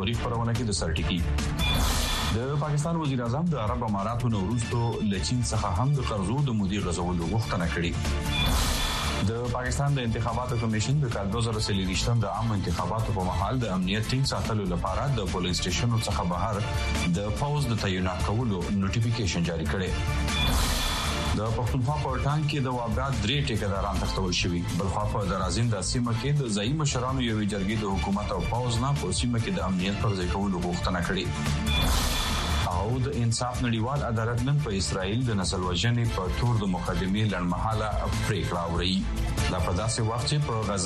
خبری خبرونه کې د سرټکی د پاکستان وزیر اعظم د عرب اماراتو نوروستو لچین څخه هم د قرضو د مودي غزولو غوښتنه کړې د پاکستان د انتخاباتو کمیشن د کال 2023 د عام انتخاباتو په مهال د امنیت ټینګ تلو لپاره د پولیس سټیشنو څخه بهر د پوز د تعینات کولو نوټیفیکیشن جاری کړي د پښتونخوا په ټانک کې د وابرا درې ټیکداران تختول شوي بلخوا په درازین د سیمه کې د ځایي مشرانو یوې جرګې د حکومت او پوز نه په سیمه کې د امنیت پر ځای کولو غوښتنه کړې او د انصاف نړیوال عدالت نن په اسرائیل د نسل وژنې په تور د مقدمې لړمحاله پریکړه اوري دا په داسې وخت چې په غزه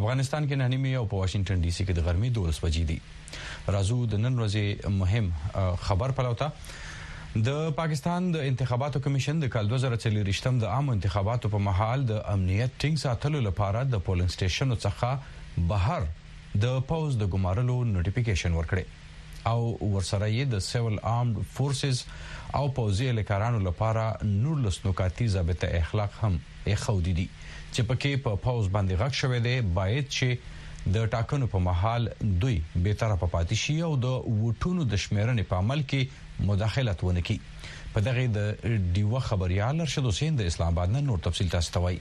افغانستان کې نه نیمې او په واشنګټن ډي سي کې د غرمې دولس بجې دي. راځو د نن ورځې مهم خبر پلو ته. د پاکستان د انتخاباتو کمیشن د کال دوه زره څلوېښت د عامو انتخاباتو په مهال د امنیت ټینګ ساتلو لپاره د پولنګ سټېشنو څخه بهر د پوځ د ګمارلو نوټیفیکیشن ورکړی او ورسره یې د سیول آرمډ فورسز او پوځي اهلکارانو لپاره نولس نکاتي ضابطه اخلاق هم ايښودي دي چې پکې په پوځ باندې غږ شوی دی بايد چې د ټاکنو په مهال دوی بې طرفه پاتې شي او د ووټونو د شمېرنې په عمل کې مداخلت ونه کړي په دغه د ډيوه خبريال ارشد حسين د اسلام آباد نه نور تفصيل تاسو ته وايي.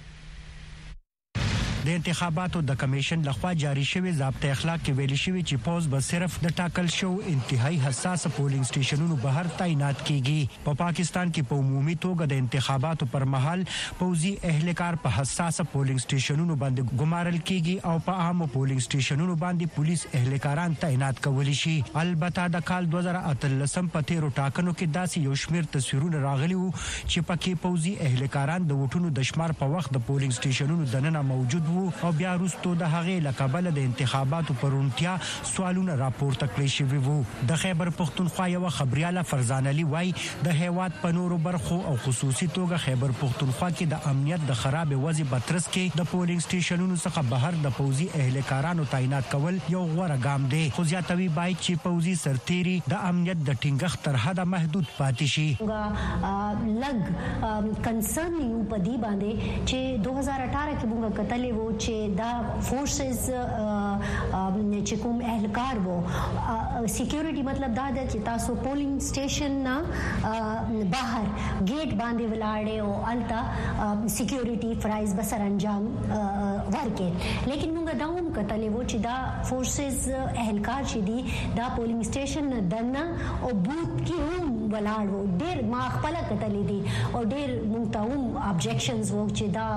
د انتخاباتو د کمېشن له خوا جاري شوې ضابطه اخلاق کې ویل شوي چې پوځ به صرف د ټاکل شوو انتهايي حساسه پولنګ سټېشنونو بهر تعینات کېږي. په پاکستان کې په عمومي توګه د انتخاباتو پر مهال پوځي اهلکار په حساسه پولنګ سټېشنونو باندې ګمارل کېږي او په عامو پولنګ سټېشنونو باندې پولیس اهلکاران تعینات کولی شي. البته د کال دوه زره اتلس په تېرو ټاکنو کې داسې یو شمېر تصویرونه راغلي وو چې په کې پوځي اهلکاران د ووټونو د شمار په وخت د پولنګ سټېشنونو دننه موجود وو او بیا وروسته د هغې له کبله د انتخاباتو په روڼتیا سوالونه راپورته کړی شوي وو. د خیبر پښتونخوا یوه خبریاله فرزانه لي وايي، د هېواد په نورو برخو او خصوصي توګه خیبر پښتونخوا کې د امنیت د خرابې وضعې په ترڅ کې د پولینګ سټېشنونو څخه بهر د پوځي اهلکارانو تعینات کول یو غوره ګام دی خو زیاتوي باید چې پوځي سرتېري د امنیت د ټینګښت تر حده محدود پاتې شي. مونږ لږ کنسرن یو په دې باندې چې دوه زره اټاره کې مونږ کتلې وو چې دا فورسز، چې کوم اهلکار وو سکیورټي مطلب دا ده چې تاسو پولینګ سټیشن نه بهر گیټ باندې ولاړې او الته سکیورټي فرایز به سر انجام ورکې لیکن موږ دا هم کتلې وو چې دا فورسز اهلکار چې دي دا پولینګ سټیشن نه دنه او بوت کې هم ولاړ وو ډیر ما خپل کتلې دي او ډیر موږ ته هم ابجیکشنز وو چې دا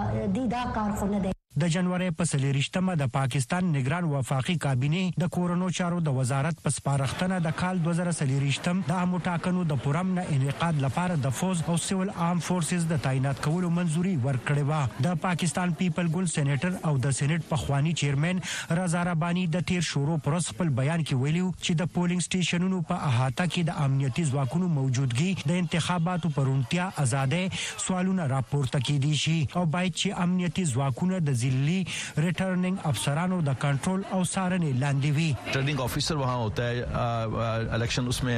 دا کار خو نه دی د جنورۍ په څلېرویشت مه د پاکستان نګران وفاقي کابینې د کورنو چارو د وزارت په سپارښتنه د کال دوه زره څلېرویشت د عامو ټاکنو د پورامن انعقاد لپاره د فوځ او سول آرم فورسز د تعینات کولو منظوري ورکړې وه. د پاکستان پیپل ګوند سېنېټر او د سېنېټ پخواني چېرمېن رضا رباني د تېر شورو پر ورځ خپل بیان کې ویلي و چې د پولنګ سټېشنونو په احاطه کې د امنیتي ځواکونو موجودګي د انتخاباتو په روڼتیا، ازادۍ، سوالونه راپورته کېدی شي او باید چې امنیتي ځواکونه د ضلعي ریټرننګ افسرانو د کنټرول او څارنې لاندې وي. ریټرننګ افیسر وهاں هوتا هې الیکشن اس مې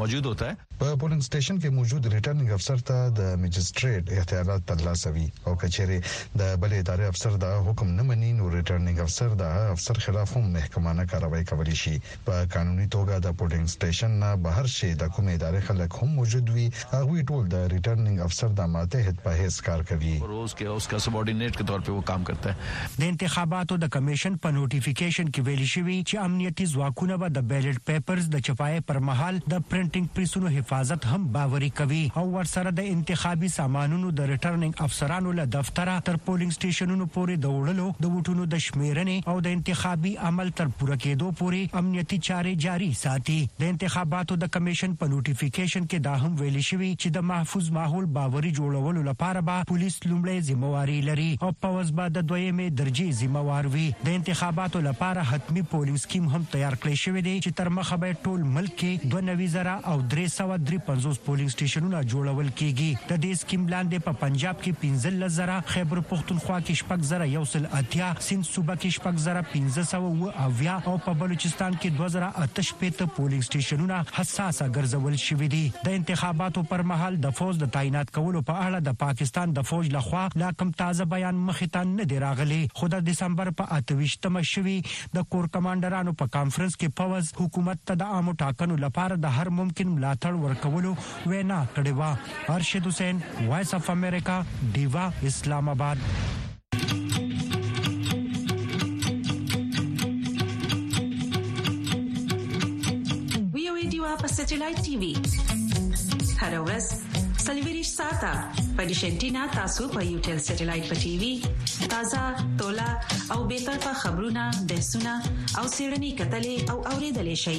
موجود هوتا هې. په پولنګ سټیشن کې موجود ریټرننګ افسر ته د مجسټریټ اختیارات پر لاسه وي او که چېرې د بلې ادارې افسر دغه حکم نه مني نو ریټرننګ افسر د هغه افسر خلاف هم محکمانه کارروایي کولی شي. په قانوني توګه د پولنګ سټیشن نه بهر شې د کومې ادارې خلک هم موجود وي هغوي ټول د ریټرننګ افسر د ماتحت په حیث کار کوي. اور اس کے اس کا سبارډینیټ کې طور پې وو کام کرتا هې. د انتخاباتو د کمېشن په نوټیفیکېشن کې ویل شوي چې امنیتي ځواکونه به د بیلټ پیپرز د چپایۍ پر مهال د پرنټنګ پریسونو حفاظت هم باوري کوي او ورسره د انتخابي سامانونو د ریټرننګ افسرانو له دفتره تر پولنګ سټیشنونو پورې د وړلو، د ووټونو د شمېرنې او د انتخابي عمل تر پوره کېدو پورې امنیتي چارې جاري ساتي. د انتخاباتو د کمېشن په نوټیفیکېشن کې دا هم ویل شوي چې د محفوظ ماحول باوري جوړولو لپاره به پولیس لومړۍ ذمه واري لري او پوځ به د دویمې درجې ذمه وار وي. د انتخاباتو لپاره حتمي پولینګ سکیم هم تیار کړی شوی دی چې تر مخه به یې ټول ملک کې دوه نوي زره او درې سوه درې پنځوس پولینګ سټېشنونه جوړول کېږي. د دې سکیم لاندې په پنجاب کې پنځلس زره، خیبرپښتونخوا کې شپږ زره یو سل اتیا، سیند صوبه کې شپږ زره پنځه سوه اووه اویا او په بلوچستان کې دوه زره اته شپېته پولینګ سټېشنونه حساسه ګرځول شوي دي. د انتخاباتو پر مهال د فوځ د تعینات کولو په اړه د پاکستان د فوج له خوا لا کوم تازه بیان مخې ته نه دی راغلی خو د دسمبر په اته ویشت مه شوي د کور کمانډرانو په کانفرنس کې پوځ حکومت ته د عامو ټاکنو لپاره د هر ممکن ملاتړ ورکولو وینا کړې وه. ارشد حسین، وایس اف امریکا، ډیوه، اسلام اباد. سټلایټ ټي وي هر ورځ سلویریش ساته په دیشنټینا تاسو په یو ټل سټلایټ په ټي وي تازه تولا او به طرفه خبرونه بحثونه او سیړنی کتلې او اوریدلې شي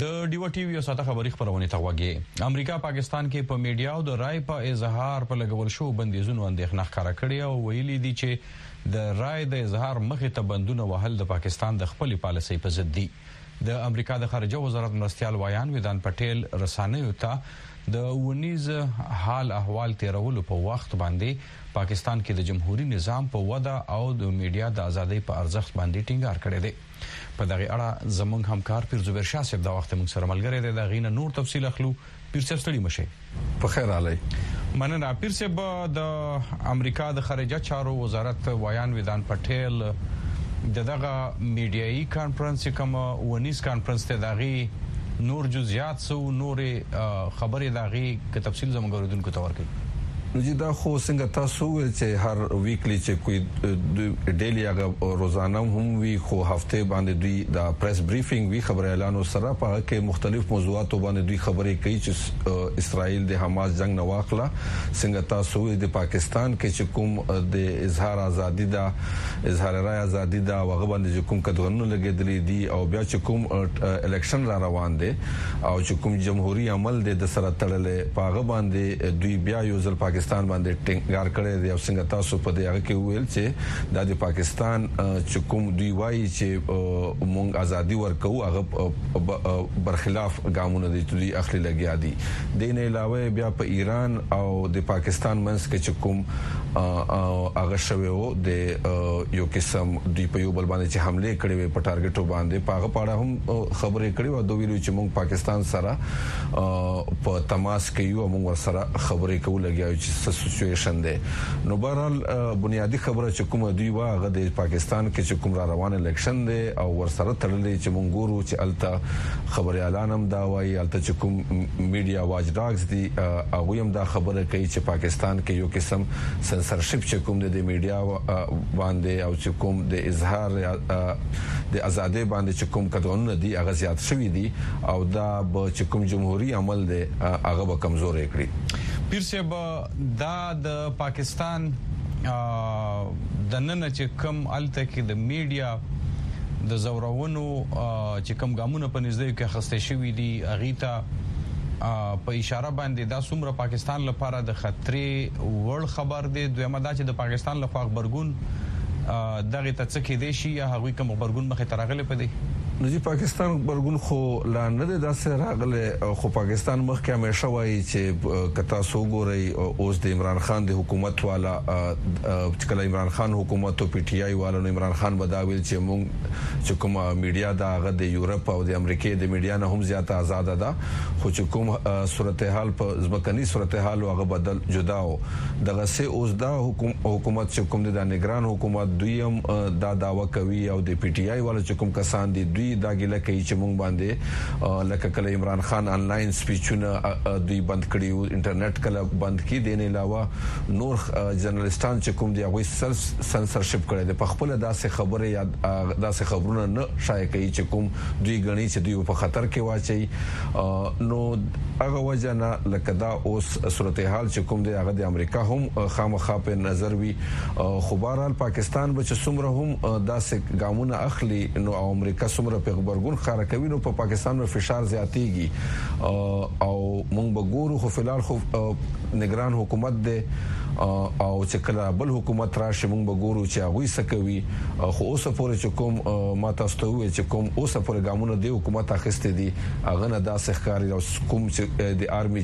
د ډیو ټي وي او ساته خبري خبرونه ته وګي امریکا پاکستان کې په میډیا او د رائے په اظهار په لګول شو بندیزونو اندېښنه ښکارا کړې او ویلي دي چې د رائے د اظهار مخې ته بندونه وهل د پاکستان د خپلې پالیسۍ په ضد دي د امریکا د خارجه وزارت مرستيال وایان ویدان پټیل رسانیو ته د ونیز حال احوال تیرولو په وخت باندې پاکستان کې د جمهوریت نظام په وده او د میډیا د ازادۍ په ارزښت باندې ټینګار کړی دی په دغه اړه زمونږ همکار پیر زبیر شاه صاحب دا وخت موږ سره ملګری دی دا غینه نور تفصیل اخلو پیر صاحب ستړي مشه په خیر علي مننه پیر صاحب د امریکا د خارجه چارو وزارت ویان ویدان پټیل دغه میډیایي کانفرنس کوم ونیس کانفرنس ته داغي نور جزئیات سو نور خبرې داغي که تفصیل زموږ اوریدونکو ته ورکړي نو جی دا خو سنګه تاسو ویل چه هر ویکلی چه کوی دوی ډیلی هغه روزانه هم وی خو هفته باندی دوی دا پریس بریفنګ وی خبریالانو سره په هغه کی مختلف موضوعاتو باندی دوی خبری کوی چه اسرایل د حماس جنګ نه واخله سنګه تاسو ویل د پاکستان کی چه کوم د اظهار آزادی ده اظهار رای آزادی ده او هغه باندی چه کوم قدغنونه لګیدلی دی او بیا چه کوم الیکشن را روان دی او چې کوم جمهوري عمل دی دسره تړلی په هغه باندې دوی بیا یو ځل پاکستان باندې ټینګار کړی دی او څنګه تاسو په دې هغه کې وویل چې دا د پاکستان چې کوم دوی وایي چې مونږ ازادي ورکوو هغه برخلاف ګامونه دي چې دوی اخلي لګیا دي دې نه علاوه بیا په ایران او د پاکستان منځ کې چې کوم هغه شوی وو د یو قسم دوی په یو بل باندې چې حمله کړې وي په ټارګټو باندې په هغه پاړه هم خبرو یې کړې وه ده ویلي چې موږ پاکستان سره په تماس کې یو او موږ ورسره خبرې کوو لګیا یو چې څه سچویشن دی نو بهرحال بنیادي خبره چې کومه دوی وه هغه د پاکستان کې چې کوم را روان الیکشن دی او ورسره تړلې چې موږ ګورو چې الته خبریالان هم دا وایي الته چې کوم میډیا واچ ډاګز دي هغه هم دا خبره کوي چې پاکستان کې یو قسم سنسرشپ چې کوم د میډیا باندې او چې کوم د اظهار د ازادۍ باندې چې کوم قدغنونه دي هغه زیات شوي دي او دا به چې کوم جمهوري عمل دی هغه به کمزوری کړي. پیر صیب دا د پاکستان دننه چې کوم هلته کې د میډیا د ځورونو چې کوم ګامونه په نږدیو کې اخیستل شوي دي هغوی ته په اشاره باندې دا څومره پاکستان لپاره د خطرې وړ خبر دی؟ دویمه دا چې د پاکستان لخوا غبرګون دغه ته څه کېدې شي یا هغوی کوم غبرګون مخې ته راغلي په دې نو چې پاکستان خبرګون خو لا نه دی داسې راغلی خو پاکستان مخکې همیشه وایي چې کتا سو ګورئ اوس د عمران خان د حکومت والا چې کله عمران خان حکومت او پی ټی آی والا نو عمران خان بداویل چې مونږ چې کوم میډیا دا غد د یورپ او د امریکای د میډیا نه هم زیاته آزاد ده خو چې کوم صورتحال په ځمکني صورتحال او غو بدل جدا او دغه سه اوس دا حکومت چې کوم دی دا نګران حکومت دوی هم دا دعوه کوي او د پي ټي آی والا چې کوم کسان دي دوی دا ګیله کوي چې مونږ باندې لکه کله عمران خان انلاین سپیچونه دوی بند کړي وو انټرنیټ کله بند کړي دې نه علاوه نور جرنلسټان چې کوم دی هغوی سلف سنسرشپ کړي دي په خپل داسې خبره یا داسې خبرونه نه شایع کوي چې کوم دوی غني چې دوی په خطر کې واچي نو هغه وجه نه لکه دا اوس صورت حال چې کوم دی هغه د امریکا هم خامخا په نظر وي خو بهرحال پاکستان به چې څومره هم داسې ګامونه اخلي نو امریکا څومره په خبرګون خاره کوي نو په پاکستان به فشار زیاتیږي او موږ به ګورو خو فلال خو نگران حکومت دی او چې کله بل حکومت راشي موږ به ګورو چې هغه څه کوي خو اوسه پورې چې کوم ما تاسو ته وویل چې کوم اوسه پورې ګامونه دې حکومت اخیستي دي هغه نه داسې ښکاري دا کوم چې د آرمي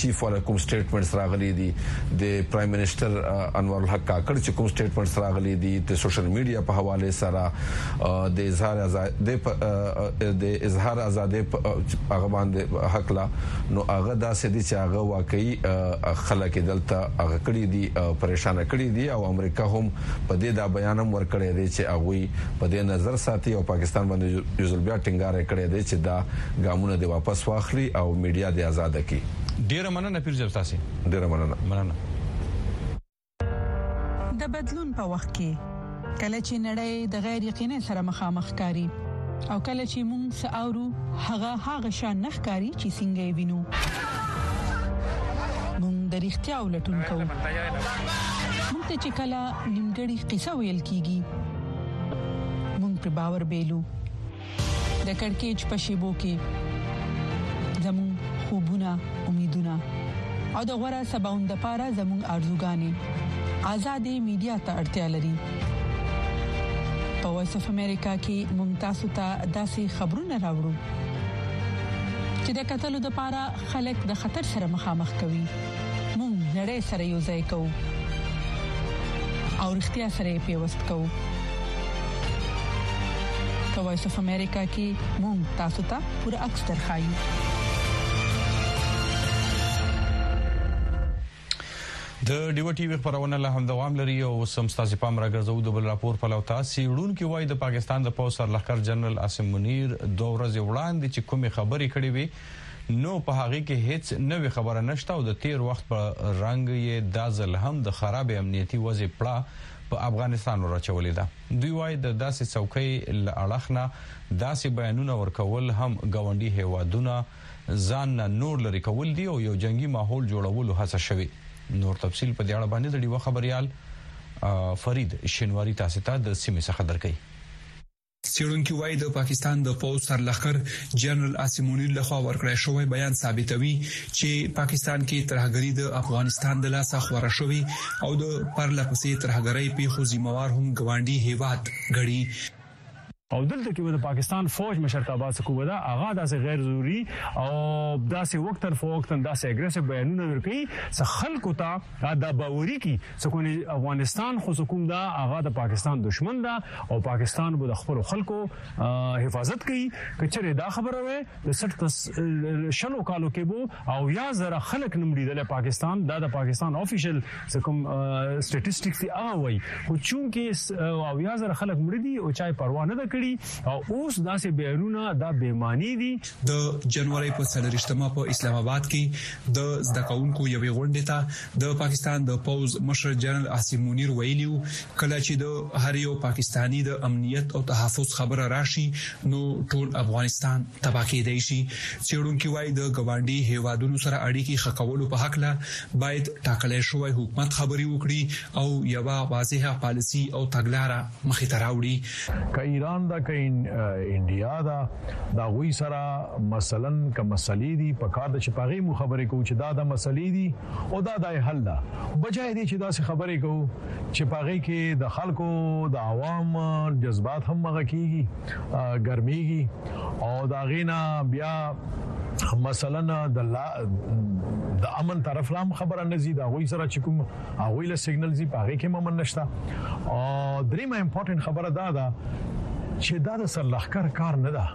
چیف والا کوم سټیټمنټس راغلي دي د پرایم منسټر انور الحق کاکړ چې کوم سټیټمنټس راغلي دي د سوشل میډیا په حواله سره د اظهار ازادي د اظهار ازادي هغه باندې حق لا نو هغه داسې دي چې هغه واقعي خلک دلته هغه کړی دي پریشان کړی دي او امریکا هم په دې دا بیان هم ورکړی دی چې هغوی په دې نظر ساتي او پاکستان باندې یوځل بیا ټینګاری کړی دی چې دا ګامونه دې واپس واخلي او میډیا دې ازاده کړي. ډیره مننه پیر صاحب ستاسې. ډیره مننه. مننه. د بدلون په وخت کې کله چې نړۍ د غیر یقینۍ سره مخامخ ښکاري او کله چې موږ څه اورو هغه هغه شان نه ښکاري چې څنګه یې وینو موږ د رښتیاو لټون کوو. موږ ته چې کله نیمګړی قصه ویل کیږي موږ په باور بیلو د کڑکېچ په شیبو کې زمو خوبونه امیدونه او د غوړه سباوند لپاره زمو ارزوګانې آزادې میډیا ته اړتیا لري په وایس اف امریکا کې موږ تاسو ته داسې خبرونه راوړو چې د قتل لپاره خلک د خطر سره مخامخ کوي موږ نړۍ سره یو ځای کوو او رښتیا سره یې پیوست کوو. په وایس اف امریکا کې موږ تاسو ته پوره عکس درخایو. د ډیوه ټي وي خبرونه له هم دوام لري او سم ستاسو پام راګرځو د بل راپور په لوتا سیړون کې وای د پاکستان د پوز سرلخر جنرال عاصم منیر دوه ورځې وړاندې چې کومې خبرې کړې وي نو په هغې کې هېڅ نوې خبره نشته او د تېر وخت په رنګ یې دا ځل هم د خرابې امنیتي وضعې پړه په افغانستان ور اچولې ده. دوی وايي د داسې څوکۍ له اړخ نه داسې بیانونه ورکول هم ګاونډي هېوادونه ځان نه نور لرې کول دي او یو جنګي ماحول جوړولو هڅه شوې. نور تفصیل په دې اړه باندې د ډیوه خبریال فرید شینواري تاسې ته د سیمې څخه درکوي. څېړونکي وایي د پاکستان د پوځ سرلښکر جنرال عاصم منیر لخوا ورکړی شوی بیان ثابتوي چې پاکستان کې ترهګري د افغانستان د لاسه خوره شوې او د پرله پسې ترهګرۍ پیښو ذمہوار هم ګوانډي هیواد ګڼي او دلته کې د پاکستان فوج مشرتابه څه کوه دا هغه داسې غیر ضروري او داسې وقتن فوقتن داسې اګریسیو بیانونه ورکړي چې خلکو ته تا دا باوري کی سکون افغانستان خو سکوم دا هغه د پاکستان دشمن دا او پاکستان به د خپل خلکو حفاظت کوي کچره دا خبره وي د سټ شلو کالو کې بو او یا زره خلک نمړي د پاکستان دا د پاکستان افیشل سکوم سټاتستیکس دی هغه وای خو چونکی او یا زره خلک مړ دي او چای پروا نه کړی او اوس داسې بیرونه دا بیمانی دي د جنوري په 13مه په اسلام آباد کې د زده کوونکو یوې غونډې ته د پاکستان د پوځ مشر جنرال عاصم منیر ویلي وو کله چې د هر یو پاکستاني د امنیت او تحفظ خبره راشي نو ټول افغانستان تباه کېدای شي څېړونکي وایي د ګوانډي هیوادونو سره اړیکې خکولو په حق له باید ټاکلی شوی حکومت خبرې وکړي او یوه واضحه پالیسي او تګلاره مخې ته راوړي که ایران دا که انډیا دا دا غوي سره مثلا که مسلې دي په کار د شپږې مو خبرې کوو چې دا د مسلې دي او دا د حل ده بجای دي چې دا څه خبرې کوو چې پاغې کې د خلکو د عوام جذبات هم مغه کیږي ګرميږي او دا غینا بیا مثلا د د امن طرف لام خبره نزيد غوي سره چې کوم هغه له سیګنل زی پاره کې ممن نشته او دریمه امپورټنت خبره دا ده چې دا د سرلخر کار نه ده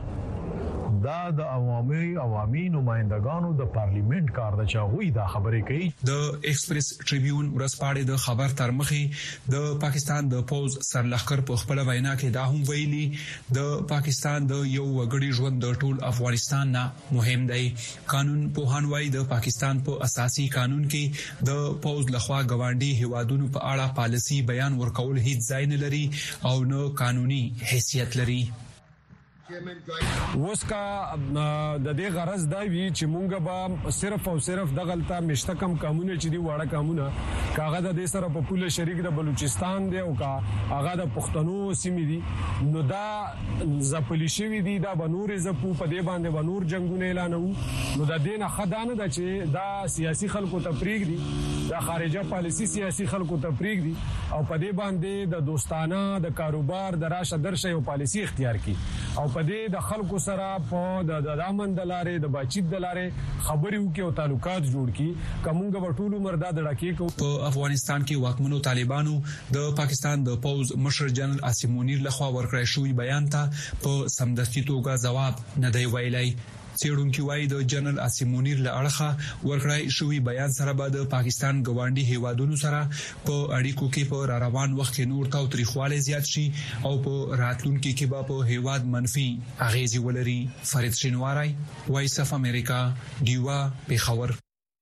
دا د عوامي عوامي نمائندګانو د پارلیمنت کار د چاغوي دا خبرې کوي د ایکسپریس ټریبیون ورځپاڼې د خبر تر مخې د پاکستان د پوز سرلخر په خپل وینا کې دا هم ویلي د پاکستان د یو وګړي ژوند د ټول افغانستان نه مهم دی، قانون پوهان وايي د پاکستان په اساسي قانون کې د پوځ له خوا ګاونډي هېوادونو په اړه پالیسي بیان ورکول هیڅ ځای نه لري او نه قانوني حیثیت لري. اوس که د دې غرض دا وي چې مونږ به صرف او صرف دغلته مشته کم قامونه چې دي واړه قامونه که هغه د دې سره په پوله شریک د بلوچستان دی او که هغه د پښتنو سیمې دي نو دا ځپلي شوي دي دا به نورې ځپو په دې باندې به نور جنګونه اعلانوو نو د دې نه ښه دا نه ده چې دا سیاسي خلکو ته پریږدي د خارجه پالیسي سیاسي خلکو ته پریږدي او په دې باندې د دوستانه د کاروبار د راشه درشه یو پالیسي اختیار کړي او په دې د خلکو سره په د دامن د لارې د باچیت د لارې خبرې وکړي او تعلقات جوړ کړي کومګه ټول عمر دا دړکې کو په افغانستان کې واکمنو طالبانو د پاکستان د پوځ مشر جنرال عاصم منیر لخوا ورکړای شوی بیان ته په سمدستي توګه ځواب نه دی ویلی. څېړونکي وایي د جنرال عاصم منیر له اړخه ورکړای شوي بیان سره به د پاکستان ګوانډي هیوادونو سره په اړیکو کې په راروان وخت کې نور تاوتریخوالی زیات شي او په راتلونکي کې به په هیواد منفي اغیزې ولري. فرید شینواری، وایس اف امریکا، ډیوه، پېښور.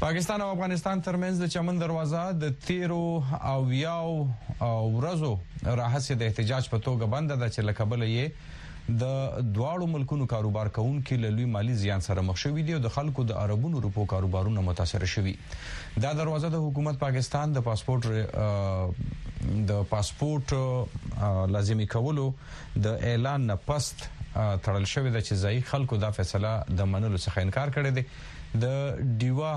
پاکستان او افغانستان ترمنځ د چمن دروازه د تیرو او یاو ورځو راهسې د احتجاج په توګه بند ده چې لکبل یې د دواړو ملکونو کاروبار کوونکي له لوی مالی زیان سره مخ شوې دي او د خلکو د عربونو روپو کاروبارونه متاثر شوي دا دروازه د حکومت پاکستان د پاسپورت د پاسپورت لازمي کولو د اعلان نه پست تړل شوې ده چې ځای خلکو دا فیصله د منلو څخه انکار کړی دی د ډیوا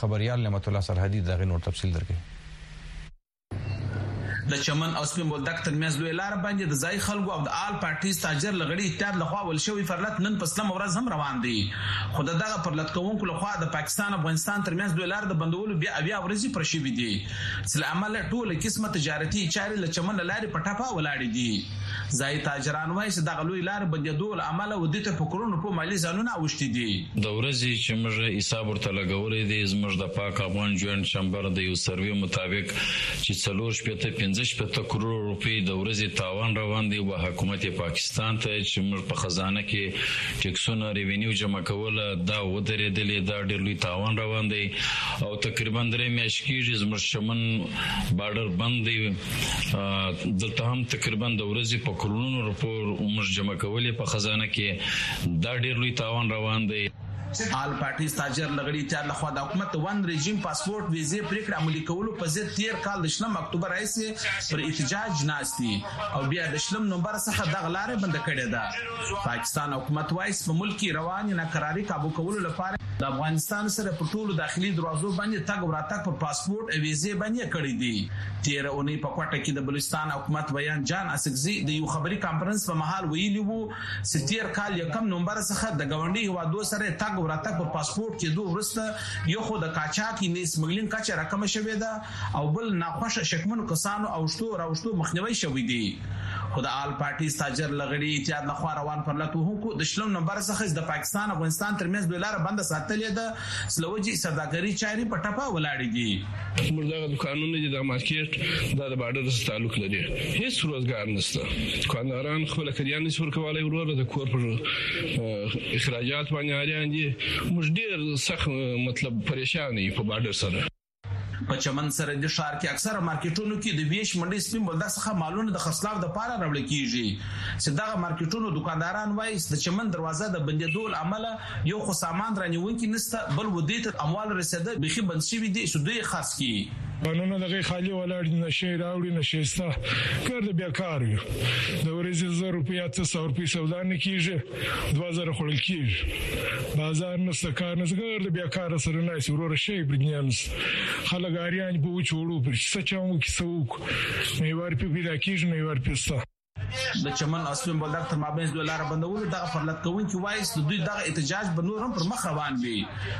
خبريال نعمت الله سرحدي دغه نور تفصيل درکوي د چمن او سپین بولدک ترمنځ لوی لار باندې د ځای خلکو او د آل پارټیز تاجر لغړي اتحاد لخوا ول شوی پرلت نن په سلمه ورځ هم روان دی خو د دغه پرلت کوونکو لخوا د پاکستان افغانستان ترمنځ لوی لار د بندولو بیا اویا ورځې پر شوي دي چې له امله ټوله قسمه تجارتي چارې له چمن لارې په ټپه ولاړې دي ځايي تاجران وايي چې دغه لوی لار بندېدو له امله ودې ته په کروڼو روپو مالي زيانونه اوښتي دي. د ورځې چې موږ حساب ورته لګولی دی، زموږ د پاک افغان جوينټ چمبر د يو سروې مطابق چې څلور شپېته پنځه شپېته کروړه روپۍ د ورځې تاوان روان دی و حکومت پاکستان ته چې موږ په خزانه کې ټيکسونه، ريونيو، جمع کوله دا ودرېدلې دا ډېر لوی تاوان روان دی او تقريباً درې مياشت کېږي زموږ چمن باډر بند دی. دلته هم تقریبا د ورځې په کرونونو رپور موږ جمع کولې په خزانه کې دا ډیر لوی تاوان روان دی. آل پارټي ستاجر له غړي اتحاد لخوا د حکومت د ون رژیم پاسپورټ ویزې پریکړې عملي کولو په ضد تیر کال د شلم اکتوبر راهیسې پر احتجاج ناست دي او بیا د شلم نومبر څخه دغه لاره بنده کړې ده. پاکستان حکومت وايي چې په ملک کې روانې ناکرارۍ کابو کولو لپاره یې له افغانستان سره په ټولو داخلي دروازو باندې تګ او راتګ پر پاسپورټ او ویزې بندې کړې دي. تېره اونۍ په کوټه کې د بلوچستان حکومت ویاند جان اڅکزي د یو خبري کانفرنس په مهال ویلي وو چې تېر کال یکم نومبر څخه د ګاونډي هېوادو سره یې تګ او راتګ په پاسپورټ کېدو وروسته یو خو د قاچاق ینې سمګلینګ کچه راکمه شوې ده او بل ناخوښه شکمنو کسانو اوښتو راوښتو مخنیوی شوی دی خو د آل پارټي ستاجر له غړي اتحاد لخوا روان پرلت وهونکو د شلم نومبر څخه چې د پاکستان افغانستان ترمنځ لوی لاره بنده ساتلې ده سلوه جي سوداګري چاري په ټپه ولاړي دي. زموږ دغه دوکانونه دي دا مارکیټ دا د باډر سره تعلق لري هیڅ روزګار نشته دوکانداران خپل کریا نشي ورکوالای وروره د کور پر اخراجات باندې اریان دي موږ ډیر سخت مطلب پریشان یو په باډر سره په چمن سرحدي ښار کې اکثره مارکیټونو کې د ویش منډۍ سپین بولدک څخه مالونه د خرڅلاو دپاره راوړل کیږي چې دغه مارکیټونو دکانداران وایي چې د چمن دروازه د بندیدو له امله یو خو سامان رانیونکي نشته بل و دوی ته اموال رسیده بیخي بند شوي دي چې دوی یې خرڅ کړي. دکانونه دغه خالي ولاړ دي نه شی راوړي نه شی شته کار د بیا کار یو د ورځې زر روپۍ یا څه سوه روپۍ سودا نه کیږي. دوه زره خوړل کیږي بازار نسته کار نه زګر د بیا کار سره نه سی وروره شي بریدنیانس خلک اریان په وچ وړو پر څه چاو کې سوق نه ور په پیدا کیږي نه ور پسته د چمن اسلم بلدک تر مابین دوه لار بندولو دغه پرلت کوونکي وایي چې دوی دغه احتجاج به نور هم پر مخ روان وي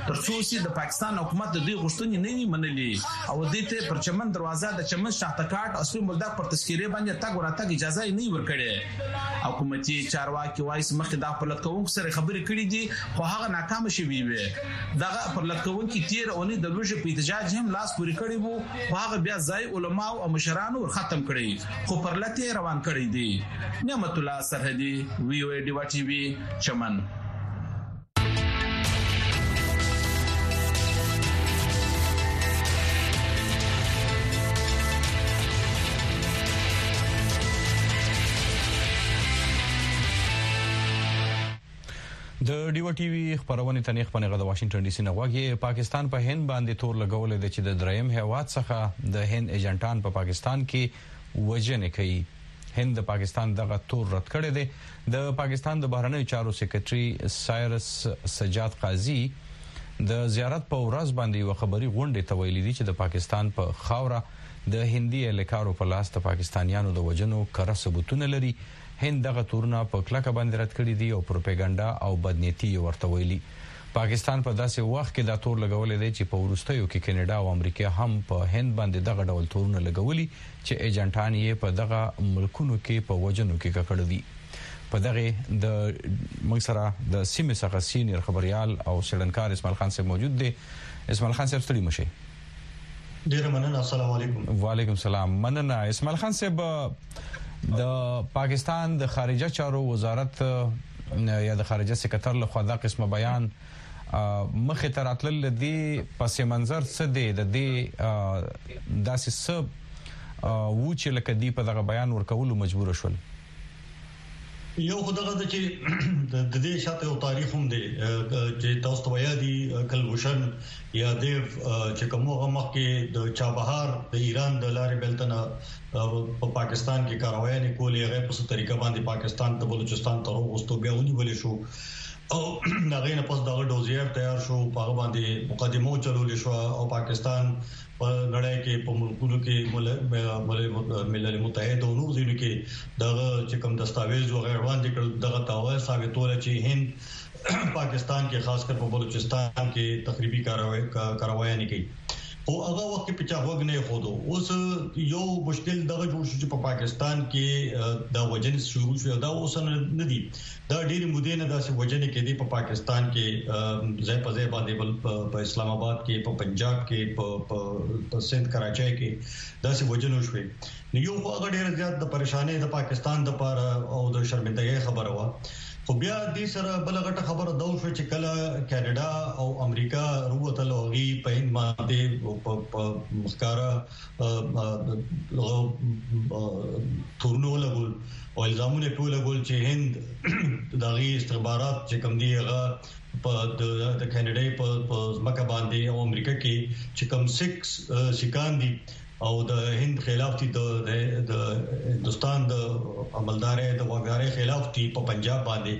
ترڅو چې د پاکستان حکومت د دوی غوښتنې نه وي منلي او دې ته پر چمن دروازه د چمن شاخته کاټ اسلم بلدک پر تذکیره باندې تګ وراتګ اجازه نه ورکړي حکومتي چارواکي وايي چې مخکې دا پرلتکوونکو سره خبرې کړې دي خو هغه ناکام شوي وي دغه پرلتکوونکي تیر اونۍ د لوژې په احتجاج هم لاس پورې کړی وو خو هغه بیا ځای علما او مشرانو ور ختم کړی خو پرلت یې روان کړی دی نعمت الله سرحدي وی او ای ډیوا ټي وي چمن د ډیو ټي وي خبرونه تنې خبرونه غو د واشنگټن ډي سي نه غواګي پاکستان په هند باندې تور لګولې د چې د دریم هیواد څخه د هند ایجنټان په پاکستان کې وژنې کوي. هند د پاکستان دغه تور رد کړی دی. د پاکستان د بهرنیو چارو سیکرټري سایرس سجاد قاضي د زیارت په ورځ باندې یوه خبري غونډې ته ویلي دي چې د پاکستان په خاوره د هندي اهلکارو په لاس د پاکستانیانو د وژنو کره ثبوتونه لري. هند دغه تورونه په کلکه باندې رد کړي دي او پروپیګنډا او بدنیتي یې ورته ویلي. پاکستان په داسې وخت کې دا تور لګولی دی چې په وروستیو کې کینیډا او امریکا هم په هند باندې دغه ډول تورونه لګولي چې ایجنټان یې په دغه ملکونو کې په وژنو کې ککړ دي. په دغې د موږ سره د سیمې څخه سینیر خبریال او څېړنکار اسماعیل خان صاحب موجود دی. اسماعیل خان صاحب ستړي مه شئ. ډیره مننه السلام علیکم وعلیکم السلام مننه اسماعیل خان صاحب د پاکستان د خارجه چارو وزارت یا د خارجه سکرټر له خوا دا قسمه بیان مخ ته راتلل دي پس منظر څه دی د دې داسې سب و چې لکه دی په دغه بیان ورکولو مجبور شول یو خو دغه چې د دې شاته یو تاریخ هم دی چې تاسو ته وایي دی کلبوشن یا د چې کومه مخکې د چابهار د ایران د لارې بلتنه په پاکستان کې کاروایي نه کولې هغه په څه طریقه باندې پاکستان ته بلوچستان ته وروستو بیا ونیول شو او هغه نه پس دغه ډوزیر تیار شو په باندې مقدمه چلول شو او پاکستان په نړۍ کې په ملکونو کې ملل متحد او نور ځینو کې دغه چې کوم دستاویز او غیر وړاندې کړل دغه تاوه ثابتول چې هند پاکستان کې خاص کر په بلوچستان کې تخریبي کاروي کاروي نه کوي او هغه وخت په چا وګ نه خودو اوس یو مشکل دغه جوړ شو چې په پاکستان کې دا وجنس شروع شو دا اوس نه دي دا ډېری مودې نه داسې وجنې کې دی په پاکستان کې ځای په ځای باندې بل په اسلام آباد کې په پنجاب کې په په سند کراچۍ کې داسې وجنو شوې نو یو خو هغه ډېر زیات د پریشانې د پاکستان د پاره او د شرمندګۍ خبره و خو بیا دې سره بل غټه خبره دا وشو چې کله کینیډا او امریکا وروتل او غي په هند باندې په مخکاره تورونه ولګول او الزامونه ټول ګول چې هند دغه استخبارات چې کوم دی هغه په د کاناډا په ځمکه باندې او امریکا کې چې کوم سکس سکان دي او د هند خلاف دي د هندستان د عملدارې د وګړي خلاف دي په پنجاب باندې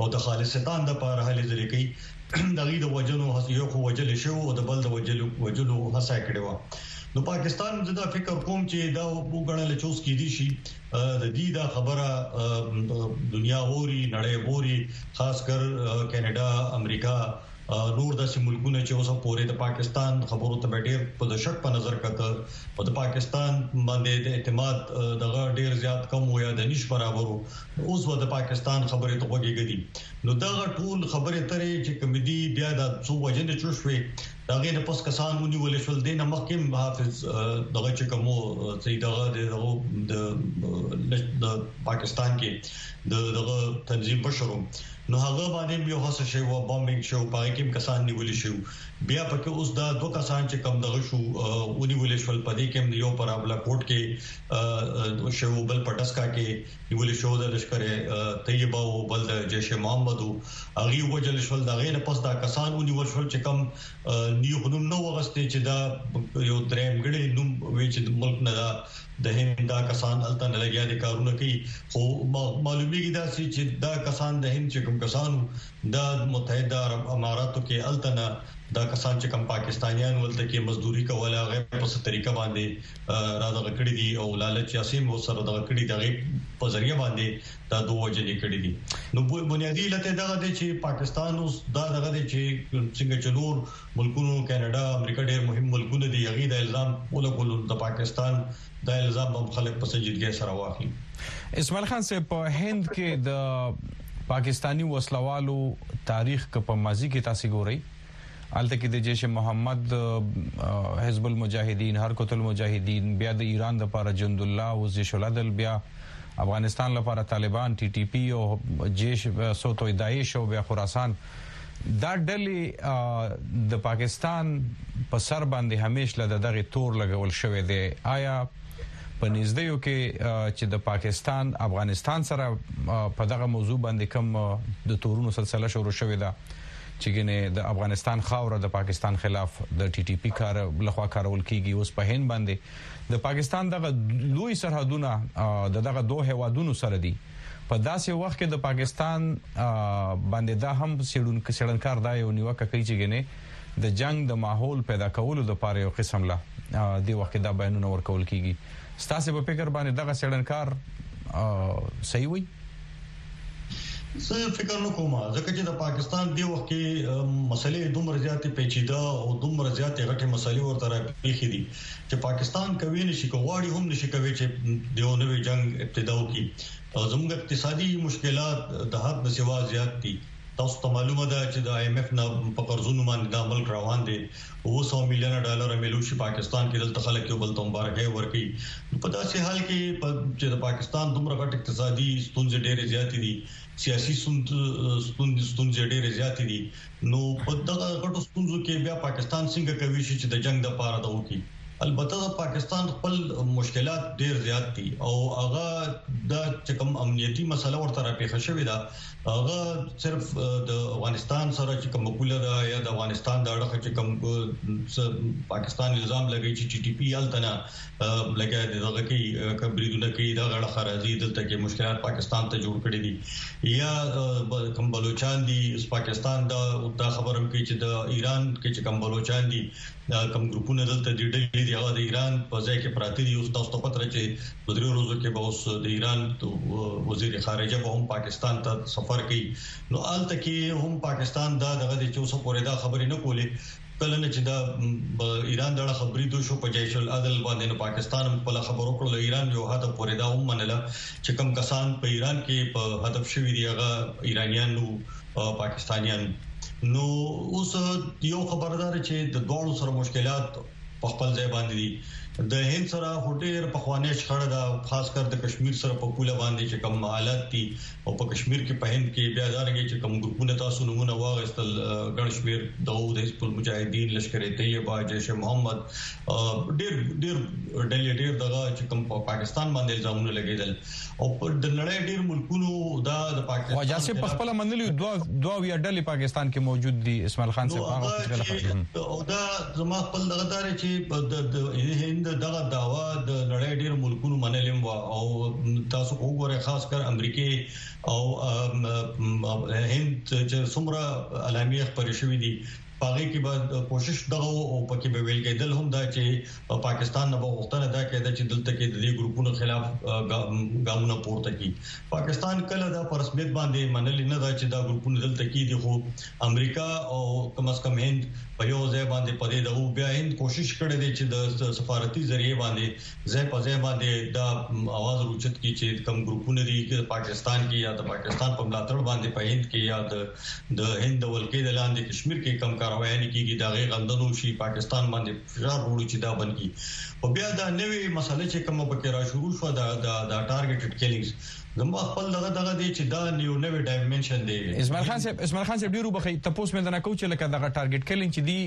او د خالصتان د پاره هلي ځلې کوي د هغوی د وژلو هڅه یو خو وژل شوی وو او د بل د وژلو هڅه یې کړې وه. نو پاکستان زه دا فکر کوم چې دا وګڼل چې اوس کېدای شي د دې دا خبره دنیا اوري، نړۍ اوري، خاص کر کاناډا، امریکا، نور داسې ملکونه چې اوسه پورې د پاکستان خبرو ته ډېر په شک په نظر کتل او د پاکستان باندې د اعتماد دغه ډېر زیات کم وو یا د نشي برابر وو. اوس و د پاکستان خبرې ته غوږیږي دي نو دغه ټول خبرې ترې چې کمیدي بیا د څو وجنې چې شوې دغه نه پس کسان ونیول شول دینه مخکې حافظ دغه چې کومو چې دغه د پاکستان کې دغه تنظیم بشرو نو هغه باندې یو هڅه شوی و بمبینګ شو پای کې کسان نیول شو بیا پکې اوس دا دوه کسان چې کم دغه شو ونیول شول پدې کې یو پر ابلا کوټ کې شو بل پټسکا کې نیول شو د لشکر طیبه او بل د جیش محمد او هغه وجل شول دا غیر پس دا کسان ونیول شول چې کم نیو غنوم نو وغستې چې دا یو دریم غړي نوم وی چې د ملک نه دا د هند دا کسان الته نه لګیا دي کارونه کوي خو معلومیږي دا چې دا کسان د هند چې کوم کسان دا متحده عرب اماراتو کې الته نه دا کسان چې کم پاکستانیان ولته کې مزدوري کوله غیر په څه طریقه باندې را دغه کړی دي او لالچ سیاسي مو سره دغه کړی دغه په ذریعہ باندې دا دوه وجلې کړی دي نو بنیادی لته دغه دی چې پاکستان اوس دا دغه دی چې څنګه چلور ملکونو کینیډا امریکا ډېر مهم ملکونه دي هغه د الزام ولګول د پاکستان د الزام هم خلک په سنجیدګۍ سره واخلي اسماعیل خان صاحب په هند کې د پاکستانی وسلوالو تاریخ که په ماضی کې تاسو ګورئ هلته کې د جیش محمد د حزب المجاهدین حرکت المجاهدین بیا د ایران د لپاره جند الله او جیش العدل بیا افغانستان لپاره طالبان ټي ټي پی او جیش سوتوي داعش او بیا خراسان دا ډلې د پاکستان په سر باندې همیش له دغه تور لګول شوې دي آیا په نږدېو کې چې د پاکستان افغانستان سره په دغه موضوع باندې کوم د تورونو سلسله شروع شوې ده چې ګنې د افغانستان خاوره د پاکستان خلاف د ټي ټي پي کار لخوا کارول کیږي اوس په هند باندې د پاکستان دغه لوی سرحدونه د دغه دوه هوادونو سره دي په داسې وخت کې د پاکستان باندې دا هم سیړونکو سیړنکار دا یو نیوکه کوي چې ګنې د جنگ د ماحول پیدا کولو د پاره یو قسم لا دی وخت دا بیانونه ورکول کیږي ستاسو په فکر باندې دغه سړنکار صحیح وي زه فکر نه کوم ځکه چې د پاکستان دی وخت کې مسلې دومره زیاتې پیچیده او دومره زیاتې غټې مسلې ورته راپېښې دي چې پاکستان کوي نشي کوي هم نشي کوي چې دیو نوې جنگ ابتدا وکړي زموږ اقتصادي مشکلات د حد نه سوا زیات دي تاسو ته معلومه ده چې د ایم ایف نه په قرضونو باندې د ملک روان دي اوسو میلیونه ډالر ملو شي پاکستان کې دلته خلک یو بل ته مبارکي ورکي په داسې حال کې چې د پاکستان دومره غټ اقتصادي ستونزې ډېرې زیاتې دي سیاسي ستونزې ډېرې زیاتې دي نو په دغه غټو ستونزو کې بیا پاکستان څنګه کوي چې د جنگ د پاره د وکی البته د پاکستان خپل مشکلات ډېر زیات دي او هغه د چکم امنیتي مسله ورته راپېښه شوې ده هغه صرف د افغانستان سره چې کوم پوله ده یا د افغانستان د اړخ چې کوم پاکستان الزام لګی چې ټي ټي پی التنا لګی د دغه کې کبریدونه کې د غړ خراجي دلته کې مشکلات پاکستان ته جوړ کړی دي یا کوم بلوچستان دي پاکستان دا دا خبرم کې چې د ایران کې چې کوم بلوچستان دي دا کم ګروپونه دلته د ډلې دی هغه د ایران په ځای کې پراته دي او تاسو ته پته چې په درې ورځو کې به اوس د ایران وزیر خارجه به هم پاکستان ته سفر کوي نو آلته کې هم پاکستان دا دغه د چوسه پورې دا خبرې نه کولې کله نه چې دا ایران دغه خبرې دوه شو په جیش العدل باندې نو پاکستان هم په خبرو کړو ایران یو هدف پورې دا هم منله چې کم کسان په ایران کې په هدف شوی دی هغه ایرانیانو پاکستانیان نو اوس یو خبردار چې د دوه سره مشکلات په خپل ځای باندې دي د هند سره هټیر په خوانې شخړه ده خاص کر د کشمیر سره په پوله باندې چې کوم حالات دي او په کشمیر کې په هند کې بیا ځانګړي چې کوم ګروپونه تاسو نمونه واغستل ګڼشمیر د اود حزب المجاهدین لشکر طیبه جیش محمد ډیر ډیر ډلې ډیر دغه چې کوم په پاکستان باندې الزامونه لګیدل او په د نړۍ ډیر ملکونو دا د پاکستان خواجه صاحب په خپل منلي دوه دوه ویا ډلې پاکستان کې موجود دي اسماعیل خان صاحب هغه وخت غلط او دا زما خپل دغه دار چې د هند دغه داوا د نړۍ ډیر ملکونو منلم وا او تاسو وګورئ خاص کر امریکای او هند چې څومره علامه خبرې شوې دي پاغي کې به کوشش دغه او پکې به ویل کېدل هم دا چې پاکستان نه غوښتنه دا کېده چې دلته کې د دې ګروپونو خلاف ګامونه پورته کړي پاکستان کله دا پر رسمیت باندې منل نه دا چې دا ګروپونه دلته کې دي خو امریکا او کم از کم هند په یو ځای باندې پدې دغه بیا هند کوشش کړې دي چې د سفارتي ذریعہ باندې ځای په ځای باندې د اواز روچت کې چې کم ګروپونه دي چې پاکستان کې یا د پاکستان په ملاتړ باندې په هند کې یا د هند ولکې د لاندې کشمیر کې کم کاروای نه کیږي دا غي غندنو شي پاکستان باندې فشار وړي چې دا بنګي او بیا دا نوې مسله چې کومه پکې را شروع شو دا دا ټارګټډ کیلینګز زما خپل دغه دغه دی چې دا نیو نوې ډایمنشن دی اسماعیل خان صاحب اسماعیل خان صاحب ډیرو بخې تاسو مې نه کوچ لکه دغه ټارګټ کیلینګ چې دی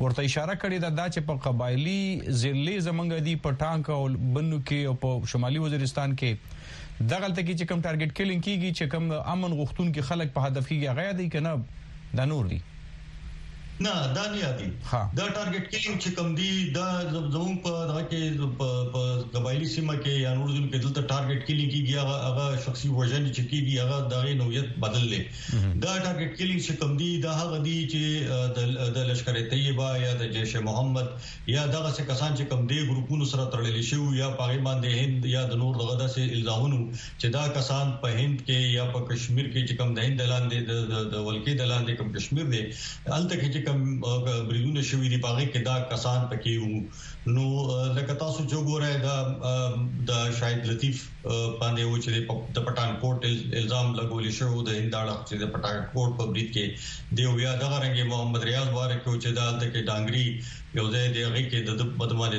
ورته اشاره کړې ده دا چې په قبایلي ضلعې زمونږ دي په ټانک او بنو کې او په شمالي وزیرستان کې دغلته کې چې کوم ټارګټ کیلینګ کیږي چې کوم امن غوښتونکي خلک په هدف کیږي هغه دی کنه دا نور دي نه دا نه یادي دا ټارګټ کیلینګ چې کوم دی دا زموږ په دغه کې په قبایلی سیمه کې یا نور ځینو کې دلته ټارګټ کیلینګ کیږي هغه شخصي وژنې چې کیږي هغه دغه نوعیت بدل لې دا ټارګټ کلی چې کوم دی دا هغه دی چې د لشکر طیبه یا د جیش محمد یا دغه څه کسان چې کوم دی ګروپونو سره تړل شي یا پاغي باندې هند یا د نور دغه داسې الزامونو چې دا کسان په هند کې یا په کشمیر کې چې کوم د هند لاندې د ولکې د لاندې کوم کشمیر دی الته کې چې کوم بریدونه شوې دي پاغي کې دا کسان پکې وو نو لکه تاسو چې ګورئ دا د شاهد لطیف باندې و چې د پټان کوټ الزام لګول شو د هنداړه چې د پټان کوټ په بریټ کې دی ویا د غرنګي محمد ریاض واره کې چې د الته کې ډانګري یو ځای دی هغه کې د بدمانه